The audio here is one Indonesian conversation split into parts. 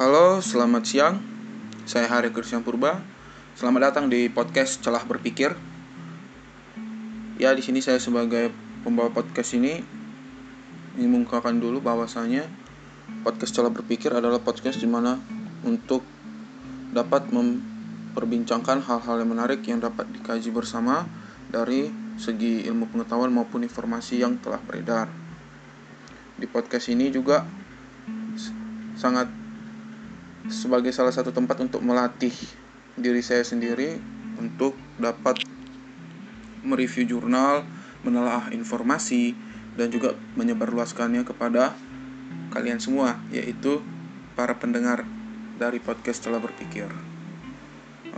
Halo, selamat siang. Saya Hari Krisyan Purba. Selamat datang di podcast Celah Berpikir. Ya, di sini saya sebagai pembawa podcast ini mengungkapkan dulu bahwasanya podcast Celah Berpikir adalah podcast di mana untuk dapat memperbincangkan hal-hal yang menarik yang dapat dikaji bersama dari segi ilmu pengetahuan maupun informasi yang telah beredar. Di podcast ini juga sangat sebagai salah satu tempat untuk melatih diri saya sendiri untuk dapat mereview jurnal, menelaah informasi, dan juga menyebarluaskannya kepada kalian semua, yaitu para pendengar dari podcast telah berpikir.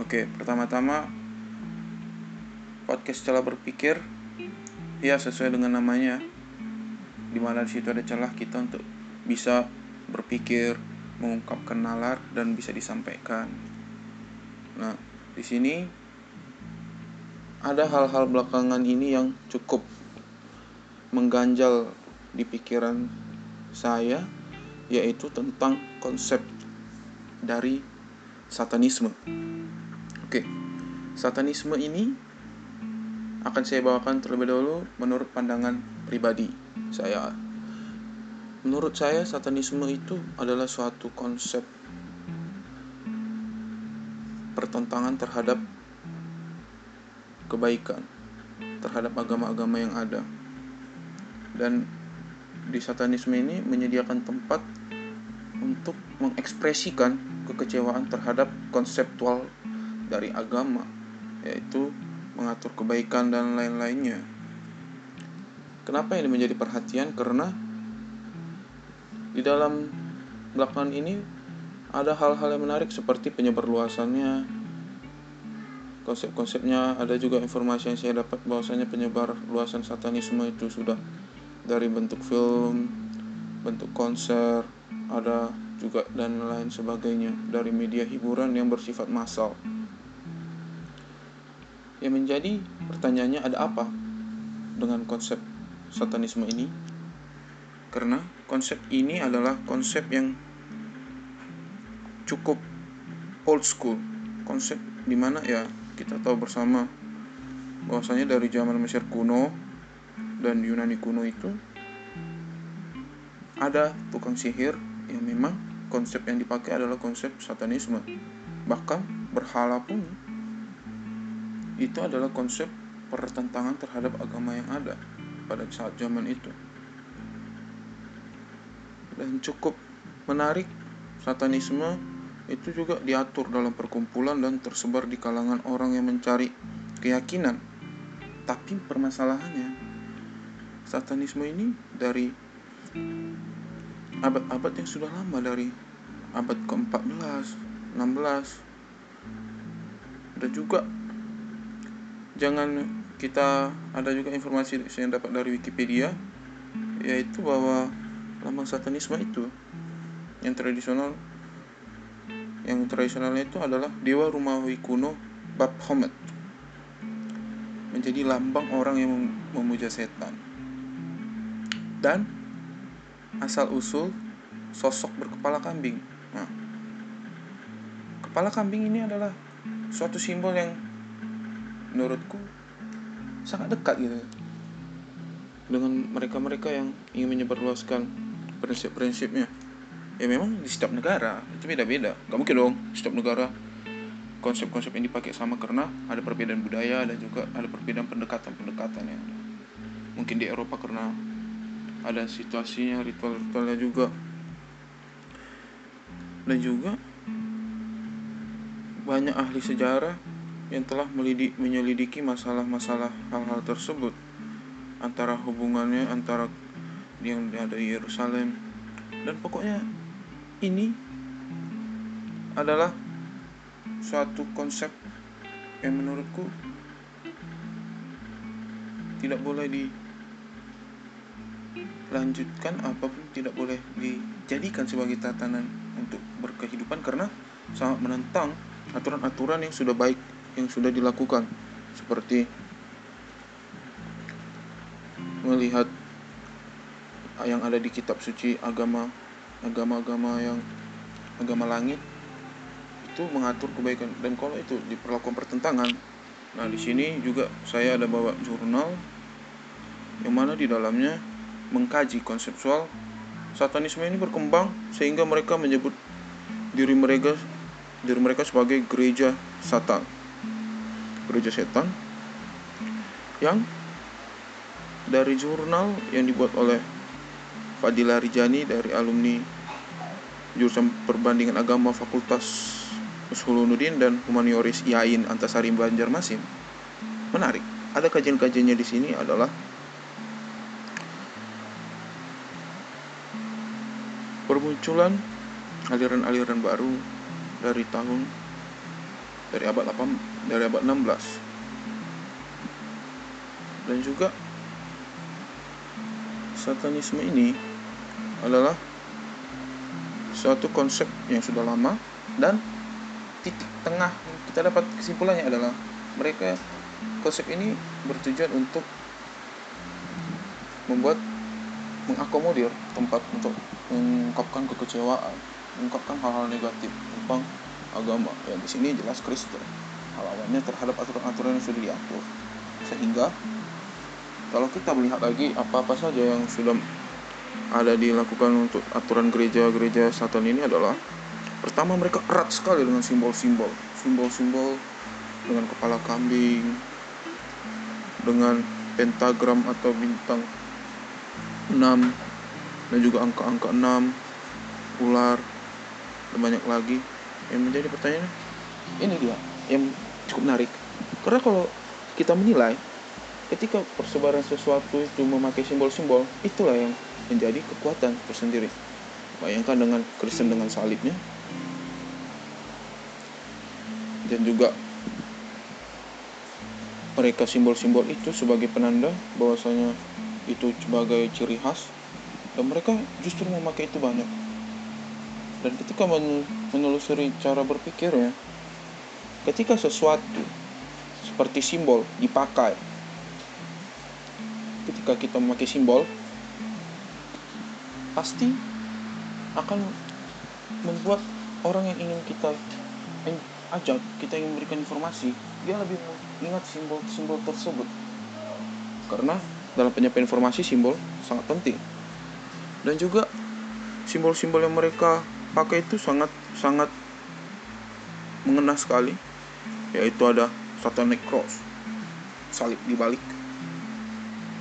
Oke, pertama-tama podcast telah berpikir ya sesuai dengan namanya di mana di situ ada celah kita untuk bisa berpikir, mengungkapkan nalar dan bisa disampaikan. Nah, di sini ada hal-hal belakangan ini yang cukup mengganjal di pikiran saya yaitu tentang konsep dari satanisme. Oke. Satanisme ini akan saya bawakan terlebih dahulu menurut pandangan pribadi saya menurut saya satanisme itu adalah suatu konsep pertentangan terhadap kebaikan terhadap agama-agama yang ada dan di satanisme ini menyediakan tempat untuk mengekspresikan kekecewaan terhadap konseptual dari agama yaitu mengatur kebaikan dan lain-lainnya. Kenapa ini menjadi perhatian? Karena di dalam belakangan ini ada hal-hal yang menarik seperti penyebar konsep-konsepnya ada juga informasi yang saya dapat bahwasanya penyebar luasan satanisme itu sudah dari bentuk film bentuk konser ada juga dan lain sebagainya dari media hiburan yang bersifat massal. Yang menjadi pertanyaannya ada apa dengan konsep satanisme ini karena konsep ini adalah konsep yang cukup old school. Konsep di mana ya kita tahu bersama bahwasanya dari zaman Mesir kuno dan Yunani kuno itu ada tukang sihir yang memang konsep yang dipakai adalah konsep satanisme. Bahkan berhala pun itu adalah konsep pertentangan terhadap agama yang ada pada saat zaman itu dan cukup menarik satanisme itu juga diatur dalam perkumpulan dan tersebar di kalangan orang yang mencari keyakinan. Tapi permasalahannya satanisme ini dari abad-abad yang sudah lama dari abad ke-14, 16 dan juga jangan kita ada juga informasi yang dapat dari Wikipedia yaitu bahwa lambang satanisme itu yang tradisional yang tradisionalnya itu adalah dewa Romawi kuno Baphomet menjadi lambang orang yang memuja setan. Dan asal usul sosok berkepala kambing. Nah kepala kambing ini adalah suatu simbol yang menurutku sangat dekat gitu dengan mereka-mereka yang ingin menyebarluaskan prinsip-prinsipnya. Ya memang di setiap negara itu beda-beda. Gak mungkin dong setiap negara konsep-konsep yang dipakai sama karena ada perbedaan budaya dan juga ada perbedaan pendekatan-pendekatan yang mungkin di Eropa karena ada situasinya ritual-ritualnya juga. Dan juga banyak ahli sejarah yang telah melidik, menyelidiki masalah-masalah hal-hal tersebut. Antara hubungannya antara yang ada di Yerusalem. Dan pokoknya ini adalah suatu konsep yang menurutku tidak boleh dilanjutkan apa pun tidak boleh dijadikan sebagai tatanan untuk berkehidupan karena sangat menentang aturan-aturan yang sudah baik yang sudah dilakukan. Seperti melihat yang ada di kitab suci agama agama-agama yang agama langit itu mengatur kebaikan. Dan kalau itu diperlakukan pertentangan nah di sini juga saya ada bawa jurnal yang mana di dalamnya mengkaji konseptual satanisme ini berkembang sehingga mereka menyebut diri mereka diri mereka sebagai gereja satan gereja setan yang dari jurnal yang dibuat oleh Fadila Rijani dari alumni jurusan perbandingan agama Fakultas Usulunuddin dan Humanioris Yain Antasari Banjarmasin. Menarik. Ada kajian-kajiannya di sini adalah permunculan aliran-aliran baru dari tahun dari abad 8 dari abad 16 dan juga satanisme ini adalah suatu konsep yang sudah lama dan titik tengah kita dapat kesimpulannya adalah mereka konsep ini bertujuan untuk membuat mengakomodir tempat untuk mengungkapkan kekecewaan, mengungkapkan hal-hal negatif tentang agama. yang di sini jelas Kristen. Halawannya terhadap aturan-aturan yang sudah diatur. Sehingga kalau kita melihat lagi apa-apa saja yang sudah ada dilakukan untuk aturan gereja-gereja Satan ini adalah pertama mereka erat sekali dengan simbol-simbol, simbol-simbol dengan kepala kambing, dengan pentagram atau bintang 6 dan juga angka-angka 6 ular dan banyak lagi. Yang menjadi pertanyaan ini dia yang cukup menarik. Karena kalau kita menilai ketika persebaran sesuatu itu memakai simbol-simbol itulah yang menjadi kekuatan tersendiri. Bayangkan dengan Kristen dengan salibnya. Dan juga mereka simbol-simbol itu sebagai penanda bahwasanya itu sebagai ciri khas. Dan mereka justru memakai itu banyak. Dan ketika menelusuri cara berpikirnya ketika sesuatu seperti simbol dipakai ketika kita memakai simbol pasti akan membuat orang yang ingin kita ajak kita ingin memberikan informasi dia lebih ingat simbol-simbol tersebut. Karena dalam penyampaian informasi simbol sangat penting. Dan juga simbol-simbol yang mereka pakai itu sangat sangat mengena sekali yaitu ada satanic cross salib di balik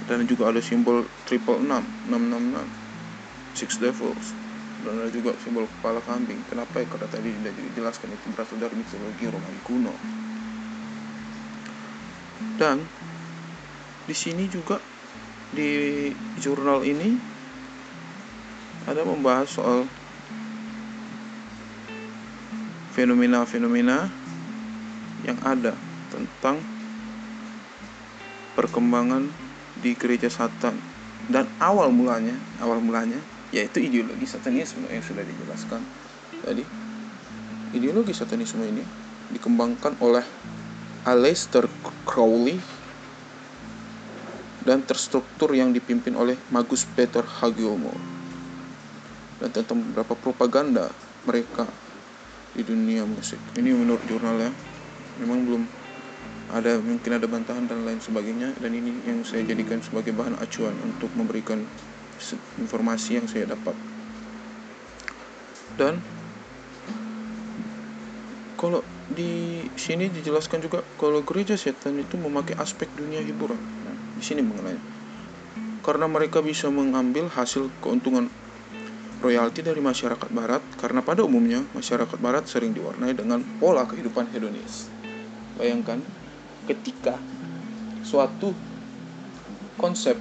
dan juga ada simbol triple enam enam enam enam six devils. Dan ada juga simbol kepala kambing. Kenapa ya karena tadi sudah dijelaskan itu berasal dari mitologi Romawi kuno? Dan di sini juga di jurnal ini ada membahas soal fenomena-fenomena yang ada tentang perkembangan di gereja Satan. Dan awal mulanya awal mulanya yaitu ideologi satanisme yang sudah dijelaskan tadi. Ideologi satanisme ini dikembangkan oleh Aleister Crowley dan terstruktur yang dipimpin oleh Magus Peter Hagiomo. Dan tentang beberapa propaganda mereka di dunia musik. Ini menurut jurnalnya memang belum ada mungkin ada bantahan dan lain sebagainya. Dan ini yang saya jadikan sebagai bahan acuan untuk memberikan informasi yang saya dapat. Dan kalau di sini dijelaskan juga kalau gereja setan itu memakai aspek dunia hiburan. Di sini mengenai. Karena mereka bisa mengambil hasil keuntungan royalti dari masyarakat barat karena pada umumnya masyarakat barat sering diwarnai dengan pola kehidupan hedonis. Bayangkan ketika suatu konsep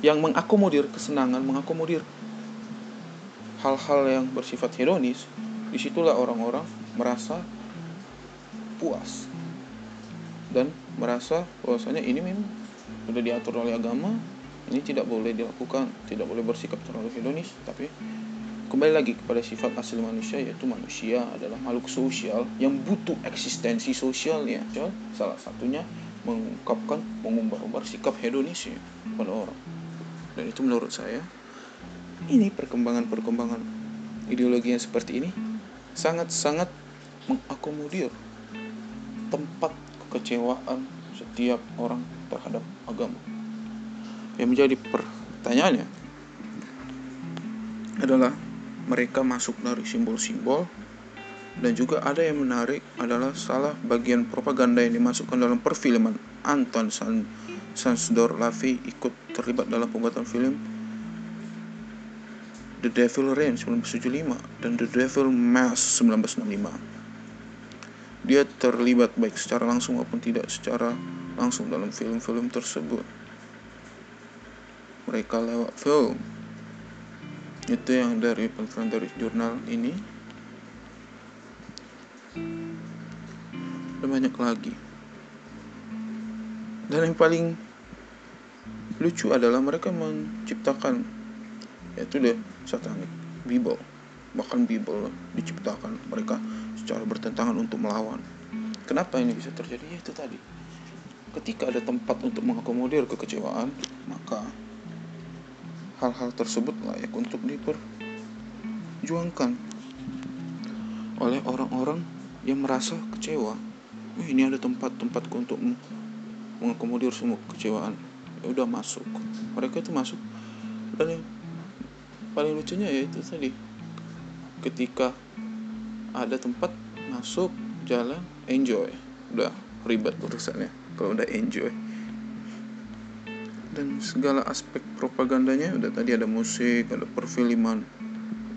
yang mengakomodir kesenangan, mengakomodir hal-hal yang bersifat hedonis, di situlah orang-orang merasa puas dan merasa bahwasanya ini memang sudah diatur oleh agama ini tidak boleh dilakukan tidak boleh bersikap terlalu hedonis. Tapi kembali lagi kepada sifat asli manusia yaitu manusia adalah makhluk sosial yang butuh eksistensi sosialnya. Salah satunya mengungkapkan mengumbar-umbar sikap hedonis ya pada orang dan itu menurut saya ini perkembangan-perkembangan ideologi yang seperti ini sangat-sangat mengakomodir tempat kekecewaan setiap orang terhadap agama. Yang menjadi pertanyaannya adalah mereka masuk dari simbol-simbol dan juga ada yang menarik adalah salah bagian propaganda yang dimasukkan dalam perfilman Anton San Sansdor Lavi ikut terlibat dalam pembuatan film The Devil Rain 1975 dan The Devil Mask 1965. Dia terlibat baik secara langsung maupun tidak secara langsung dalam film-film tersebut. Mereka lewat film. Itu yang dari penelitian dari jurnal ini. Dan banyak lagi. Dan yang paling lucu adalah mereka menciptakan yaitu deh satanic Bible. Bahkan Bible diciptakan mereka secara bertentangan untuk melawan. Kenapa ini bisa terjadi? Ya itu tadi. Ketika ada tempat untuk mengakomodir kekecewaan maka hal-hal tersebut layak untuk diperjuangkan oleh orang-orang yang merasa kecewa. Oh, ini ada tempat-tempatku untuk mengakomodir semua kekecewaan ya udah masuk. Mereka itu masuk. Dan yang paling lucunya ya itu tadi. Ketika ada tempat masuk jalan enjoy. Udah ribet urusannya kalau udah enjoy. Dan segala aspek propagandanya udah tadi ada musik ada perfilman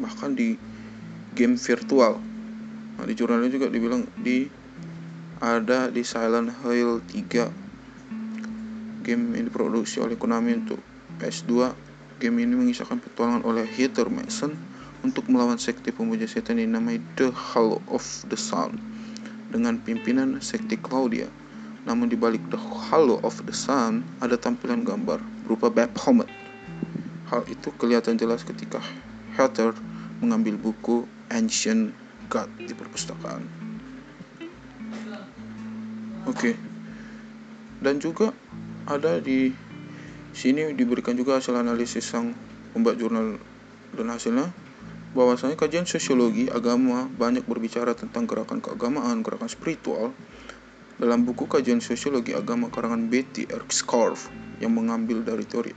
bahkan di game virtual. Nah, di jurnalnya juga dibilang di ada di Silent Hill 3 game yang diproduksi oleh Konami untuk PS2 Game ini mengisahkan petualangan oleh Heather Mason untuk melawan sekte pemuja setan yang dinamai The Hollow of the Sun dengan pimpinan sekte Claudia. Namun di balik The Hollow of the Sun ada tampilan gambar berupa Baphomet. Hal itu kelihatan jelas ketika Heather mengambil buku Ancient God di perpustakaan. Oke. Okay. Dan juga ada di Sini diberikan juga hasil analisis sang pembuat jurnal dan hasilnya bahwasanya kajian sosiologi agama banyak berbicara tentang gerakan keagamaan, gerakan spiritual. Dalam buku kajian sosiologi agama karangan Betty. Scarf yang mengambil dari teori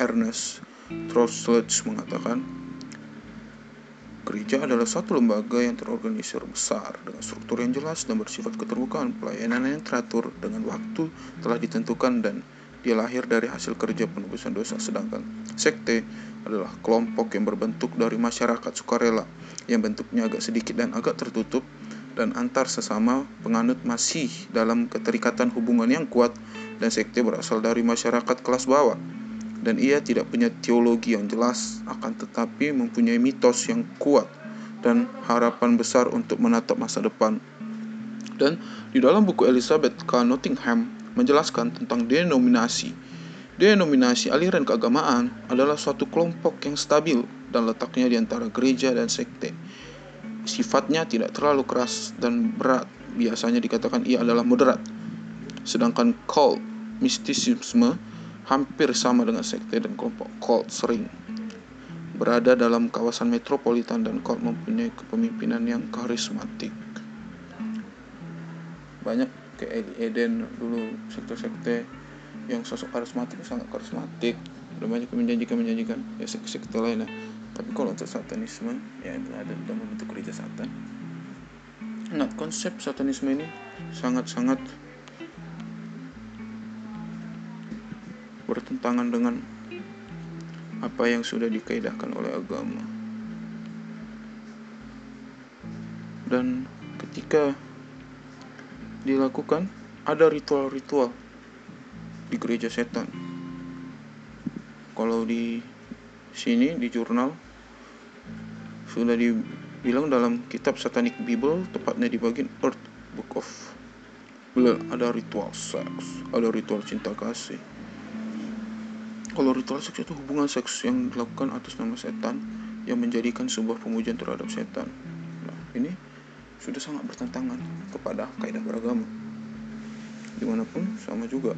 Ernest Trossledge mengatakan Gereja adalah satu lembaga yang terorganisir besar dengan struktur yang jelas dan bersifat keterbukaan, pelayanan yang teratur dengan waktu telah ditentukan dan dia lahir dari hasil kerja penebusan dosa, sedangkan sekte adalah kelompok yang berbentuk dari masyarakat sukarela yang bentuknya agak sedikit dan agak tertutup dan antar sesama penganut masih dalam keterikatan hubungan yang kuat dan sekte berasal dari masyarakat kelas bawah dan ia tidak punya teologi yang jelas akan tetapi mempunyai mitos yang kuat dan harapan besar untuk menatap masa depan. Dan di dalam buku Elizabeth K. Nottingham menjelaskan tentang denominasi. Denominasi aliran keagamaan adalah suatu kelompok yang stabil dan letaknya di antara gereja dan sekte. Sifatnya tidak terlalu keras dan berat, biasanya dikatakan ia adalah moderat. Sedangkan cult, mistisisme, hampir sama dengan sekte dan kelompok cult sering. Berada dalam kawasan metropolitan dan cult mempunyai kepemimpinan yang karismatik. Banyak kayak Eden dulu sekte-sekte yang sosok karismatik sangat karismatik. Udah banyak menjanjikan menjanjikan. Ya sekte lain lah. Tapi kalau untuk satanisme ya itu ada dalam bentuk gereja satan. Nah konsep satanisme ini sangat-sangat bertentangan dengan apa yang sudah dikaidahkan oleh agama dan ketika dilakukan ada ritual-ritual di gereja setan. Kalau di sini di jurnal sudah dibilang dalam kitab Satanic Bible tepatnya di bagian Earth Book of Bilang ada ritual seks, ada ritual cinta kasih. Kalau ritual seks itu hubungan seks yang dilakukan atas nama setan yang menjadikan sebuah pemujaan terhadap setan. Nah, ini sudah sangat bertentangan kepada kaidah beragama. Di mana pun sama juga.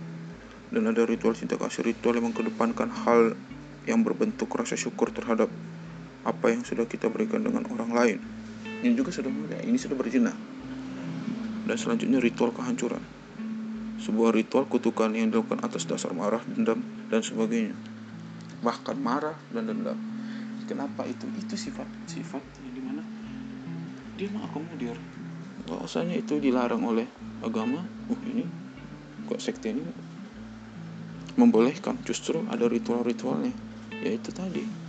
Dan ada ritual cinta kasih ritual yang mengedepankan hal yang berbentuk rasa syukur terhadap apa yang sudah kita berikan dengan orang lain. Ini juga sudah mulai ini sudah berjenah dan selanjutnya ritual kehancuran. Sebuah ritual kutukan yang dilakukan atas dasar marah dendam dan sebagainya. Bahkan marah dan dendam. Kenapa itu? Itu sifat sifat yang di mana dia mengakomodir bahwasanya itu dilarang oleh agama uh ini kok sekte ini membolehkan. Justru ada ritual-ritualnya yaitu tadi.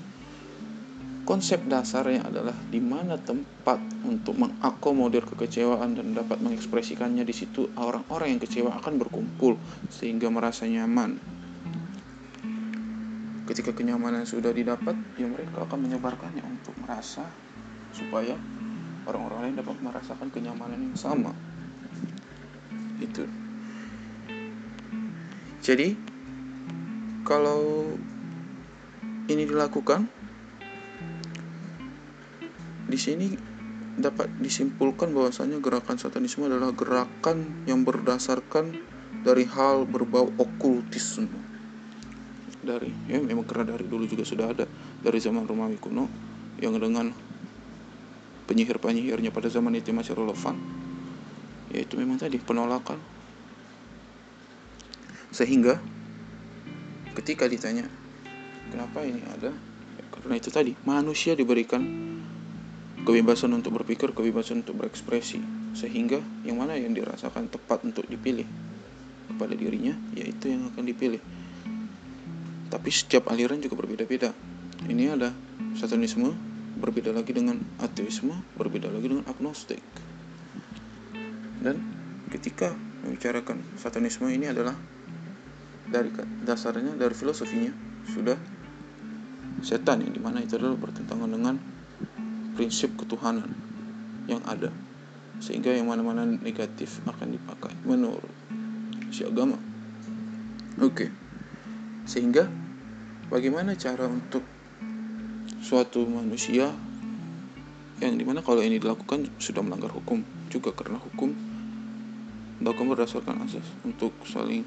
Konsep dasarnya adalah di mana tempat untuk mengakomodir kekecewaan dan dapat mengekspresikannya di situ orang-orang yang kecewa akan berkumpul sehingga merasa nyaman ketika kenyamanan sudah didapat ya mereka akan menyebarkannya untuk merasa supaya orang-orang lain dapat merasakan kenyamanan yang sama. Itu. Jadi kalau ini dilakukan di sini dapat disimpulkan bahwasanya gerakan satanisme adalah gerakan yang berdasarkan dari hal berbau okultisme dari ya memang karena dari dulu juga sudah ada dari zaman Romawi kuno yang dengan penyihir-penyihirnya pada zaman itu masih relevan. Yaitu memang tadi penolakan. Sehingga ketika ditanya kenapa ini ada? Ya, karena itu tadi manusia diberikan kebebasan untuk berpikir kebebasan untuk berekspresi. Sehingga yang mana yang dirasakan tepat untuk dipilih kepada dirinya yaitu yang akan dipilih tapi setiap aliran juga berbeda-beda. Ini ada satanisme berbeda lagi dengan ateisme berbeda lagi dengan agnostik. Dan ketika membicarakan satanisme ini adalah dari dasarnya dari filosofinya sudah setan yang di mana itu adalah bertentangan dengan prinsip ketuhanan yang ada. Sehingga yang mana-mana negatif akan dipakai menurut si agama. Oke. Okay. sehingga bagaimana cara untuk suatu manusia yang di mana kalau ini dilakukan sudah melanggar hukum juga karena hukum dilakukan berdasarkan asas untuk saling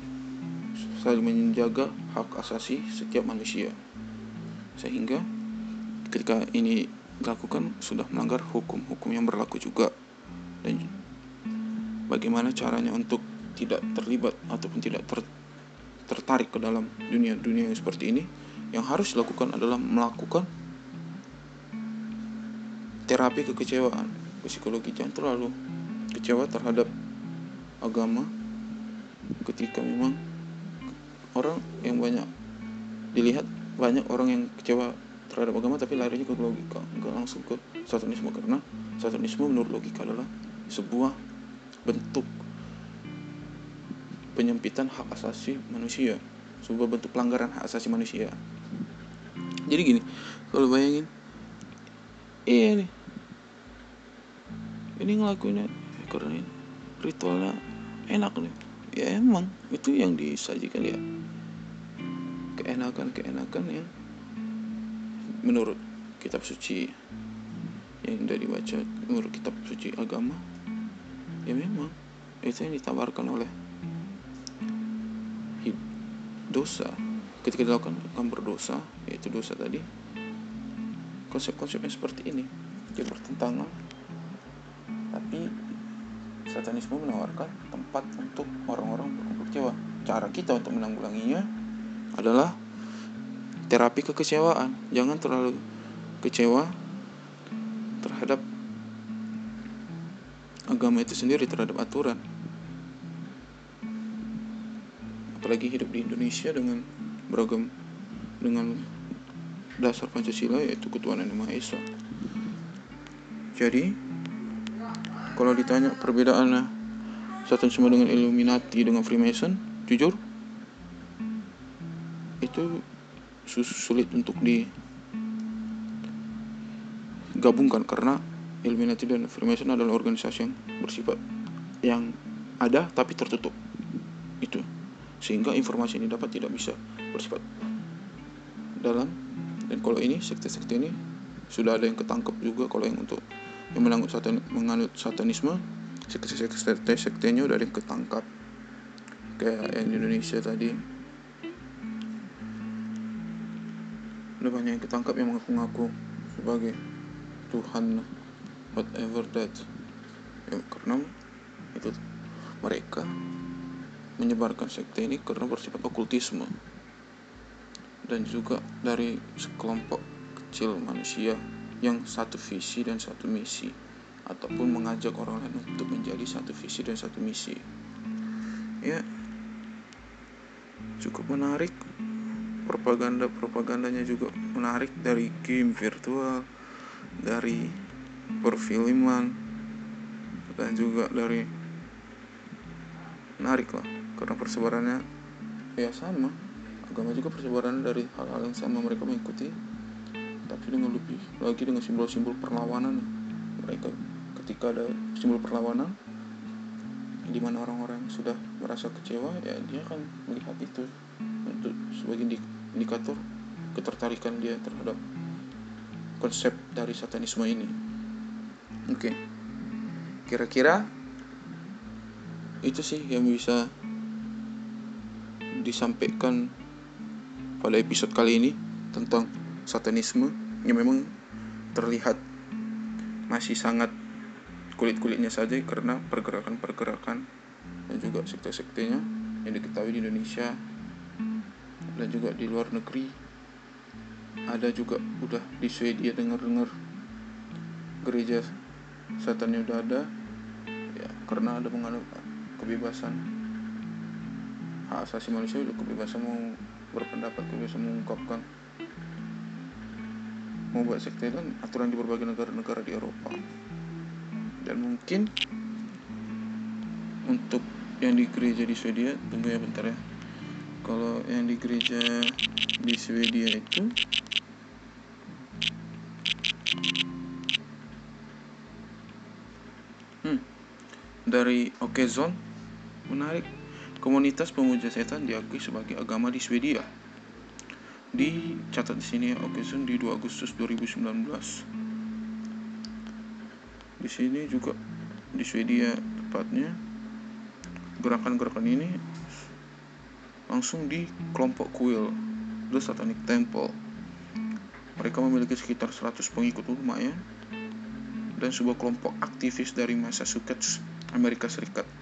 saling menjaga hak asasi setiap manusia. Sehingga ketika ini dilakukan sudah melanggar hukum-hukum yang berlaku juga. Dan bagaimana caranya untuk tidak terlibat ataupun tidak ter, tertarik ke dalam dunia-dunia yang seperti ini yang harus dilakukan adalah melakukan terapi kekecewaan. Psikologi jangan terlalu kecewa terhadap agama ketika memang orang yang banyak dilihat banyak orang yang kecewa terhadap agama tapi larinya ke logika nggak langsung ke satanisme. Karena satanisme menurut logika adalah sebuah bentuk penyempitan hak asasi manusia sebuah bentuk pelanggaran hak asasi manusia jadi gini kalau bayangin iya nih. Ini ngelakuinnya karena ritualnya enak nih. Ya emang itu yang disajikan ya. Keenakan-keenakan yang menurut kitab suci yang sudah dibaca menurut kitab suci agama ya memang itu yang ditawarkan oleh dosa ketika dilakukan akan berdosa yaitu dosa tadi konsep-konsepnya seperti ini. Dia bertentangan. Tapi satanisme menawarkan tempat untuk orang-orang berkumpul kecewa. Cara kita untuk menanggulanginya adalah terapi kekecewaan. Jangan terlalu kecewa terhadap agama itu sendiri terhadap aturan. Apalagi hidup di Indonesia dengan beragam dengan dasar Pancasila yaitu ketuhanan yang Maha Esa. Jadi kalau ditanya perbedaannya satanisme dengan Illuminati dengan Freemason jujur itu sulit untuk digabungkan karena Illuminati dan Freemason adalah organisasi yang bersifat yang ada tapi tertutup. Itu. Sehingga informasi ini dapat tidak bisa bersifat dalam. Dan kalau ini sekte-sekte ini sudah ada yang ketangkep juga kalau yang untuk yang menangut satan, menganut satanisme sekte-sekte sektenya udah ada yang ketangkap. Kayak yang di Indonesia tadi. Udah banyak yang ketangkap yang mengaku-ngaku sebagai Tuhan whatever that. Ya, karena itu mereka menyebarkan sekte ini karena bersifat okultisme dan juga dari sekelompok kecil manusia yang satu visi dan satu misi ataupun mengajak orang lain untuk menjadi satu visi dan satu misi. Ya cukup menarik. Propaganda-propagandanya juga menarik dari game virtual dari perfilman dan juga dari menarik lah karena persebarannya ya sama agama juga persebarannya dari hal-hal yang sama mereka mengikuti tapi dengan lebih lagi dengan simbol-simbol perlawanan mereka ketika ada simbol perlawanan di mana orang-orang sudah merasa kecewa ya dia akan melihat itu untuk sebagai indikator ketertarikan dia terhadap konsep dari satanisme ini oke okay. kira-kira itu sih yang bisa disampaikan pada episode kali ini tentang satanisme yang memang terlihat masih sangat kulit-kulitnya saja karena pergerakan-pergerakan dan juga sekte-sektenya yang diketahui di Indonesia dan juga di luar negeri. Ada juga udah di Swedia dengar-dengar gereja setannya udah ada ya karena ada menganut kebebasan hak asasi manusia udah kebebasan mau berpendapat kebebasan mengungkapkan membuat sekte kan aturan di berbagai negara-negara di Eropa. Dan mungkin untuk yang di gereja di Swedia tunggu ya bentar ya. Kalau yang di gereja di Swedia itu hmm, dari Okezon menarik komunitas pemuja setan diakui sebagai agama di Swedia. Dicatat di sini ya Okezun di 2 Agustus 2019 di sini juga di Swedia tepatnya gerakan-gerakan ini langsung di kelompok kuil The Satanic Temple. Mereka memiliki sekitar 100 pengikut lumayan dan sebuah kelompok aktivis dari Massachusetts Amerika Serikat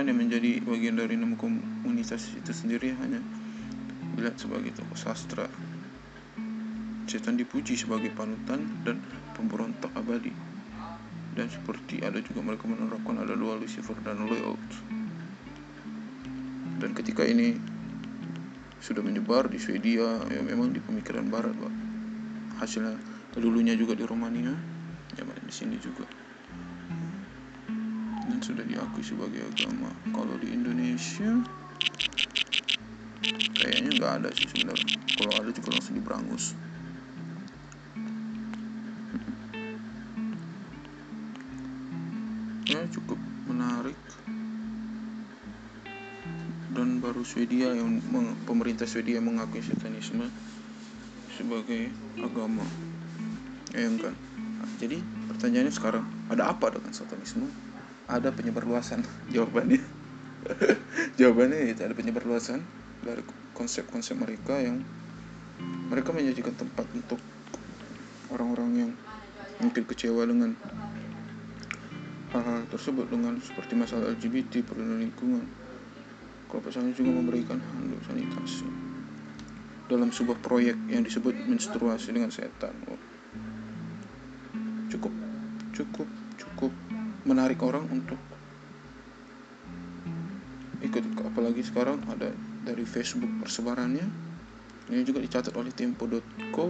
Yang menjadi bagian dari nama komunitas itu sendiri hanya dilihat sebagai tokoh sastra. Setan dipuji sebagai panutan dan pemberontak abadi. Dan seperti ada juga mereka menerapkan ada dua Lucifer dan Leot. Dan ketika ini sudah menyebar di Swedia, ya memang di pemikiran barat. Hasilnya dulunya juga di Romania, ya di sini juga sudah diakui sebagai agama. Kalau di Indonesia kayaknya nggak ada sih sebenarnya. Kalau ada juga langsung diberangus. Ya cukup menarik. Dan baru Swedia yang pemerintah Swedia mengakui satanisme sebagai agama. Ya kan? Jadi pertanyaannya sekarang ada apa dengan satanisme ada penyebar luasan jawabannya. Jawabannya itu ada penyebar luasan dari konsep-konsep mereka yang mereka menjadikan tempat untuk orang-orang yang mungkin kecewa dengan hal-hal tersebut dengan seperti masalah LGBT perlindungan lingkungan. Kelompok sana juga memberikan handuk sanitasi dalam sebuah proyek yang disebut menstruasi dengan setan. Cukup cukup menarik orang untuk ikut. Apalagi sekarang ada dari Facebook persebarannya. Ini juga dicatat oleh tempo.co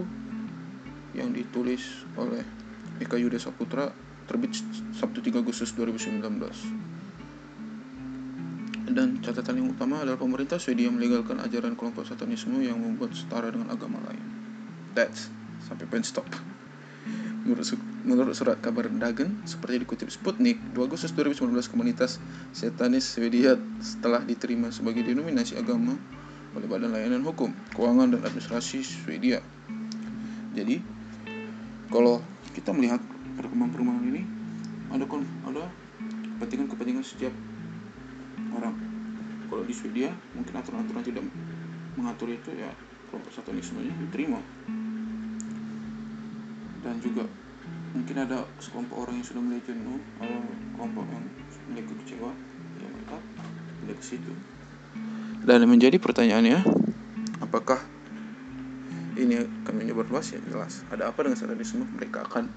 yang ditulis oleh Eka Yuda Saputra terbit Sabtu 3 Agustus 2019 dan catatan yang utama adalah pemerintah Swedia melegalkan ajaran kelompok satanisme yang membuat setara dengan agama lain. That's sampai pen stop menurut Menurut surat kabar Dagen, seperti dikutip Sputnik, 2 Agustus 2019 komunitas setanis Swedia setelah diterima sebagai denominasi agama oleh Badan Layanan Hukum, Keuangan dan Administrasi Swedia. Jadi, kalau kita melihat perkembangan-perkembangan ini, ada ada kepentingan kepentingan setiap orang kalau di Swedia mungkin aturan-aturan tidak mengatur itu ya kelompok satanismenya diterima dan juga mungkin ada sekelompok orang yang sudah mulai jenuh atau kelompok yang mulai kecewa ya mereka tidak ke situ. Dan menjadi pertanyaannya apakah ini akan menyebar luas ya jelas. Ada apa dengan satanisme mereka akan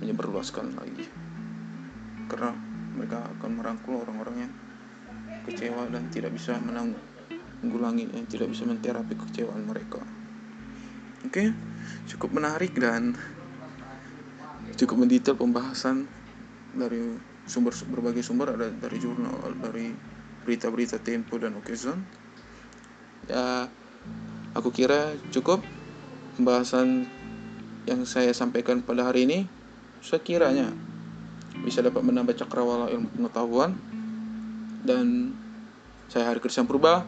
menyebarluaskan lagi. Karena mereka akan merangkul orang-orang yang kecewa dan tidak bisa menanggulangi yang tidak bisa menterapi kekecewaan mereka. Oke cukup menarik dan cukup mendetail pembahasan dari sumber berbagai sumber ada dari jurnal dari berita-berita Tempo dan Okezon ya aku kira cukup pembahasan yang saya sampaikan pada hari ini sekiranya bisa dapat menambah cakrawala ilmu pengetahuan dan saya Hari Krisyan Purba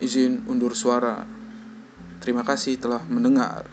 izin undur suara. Terima kasih telah mendengar.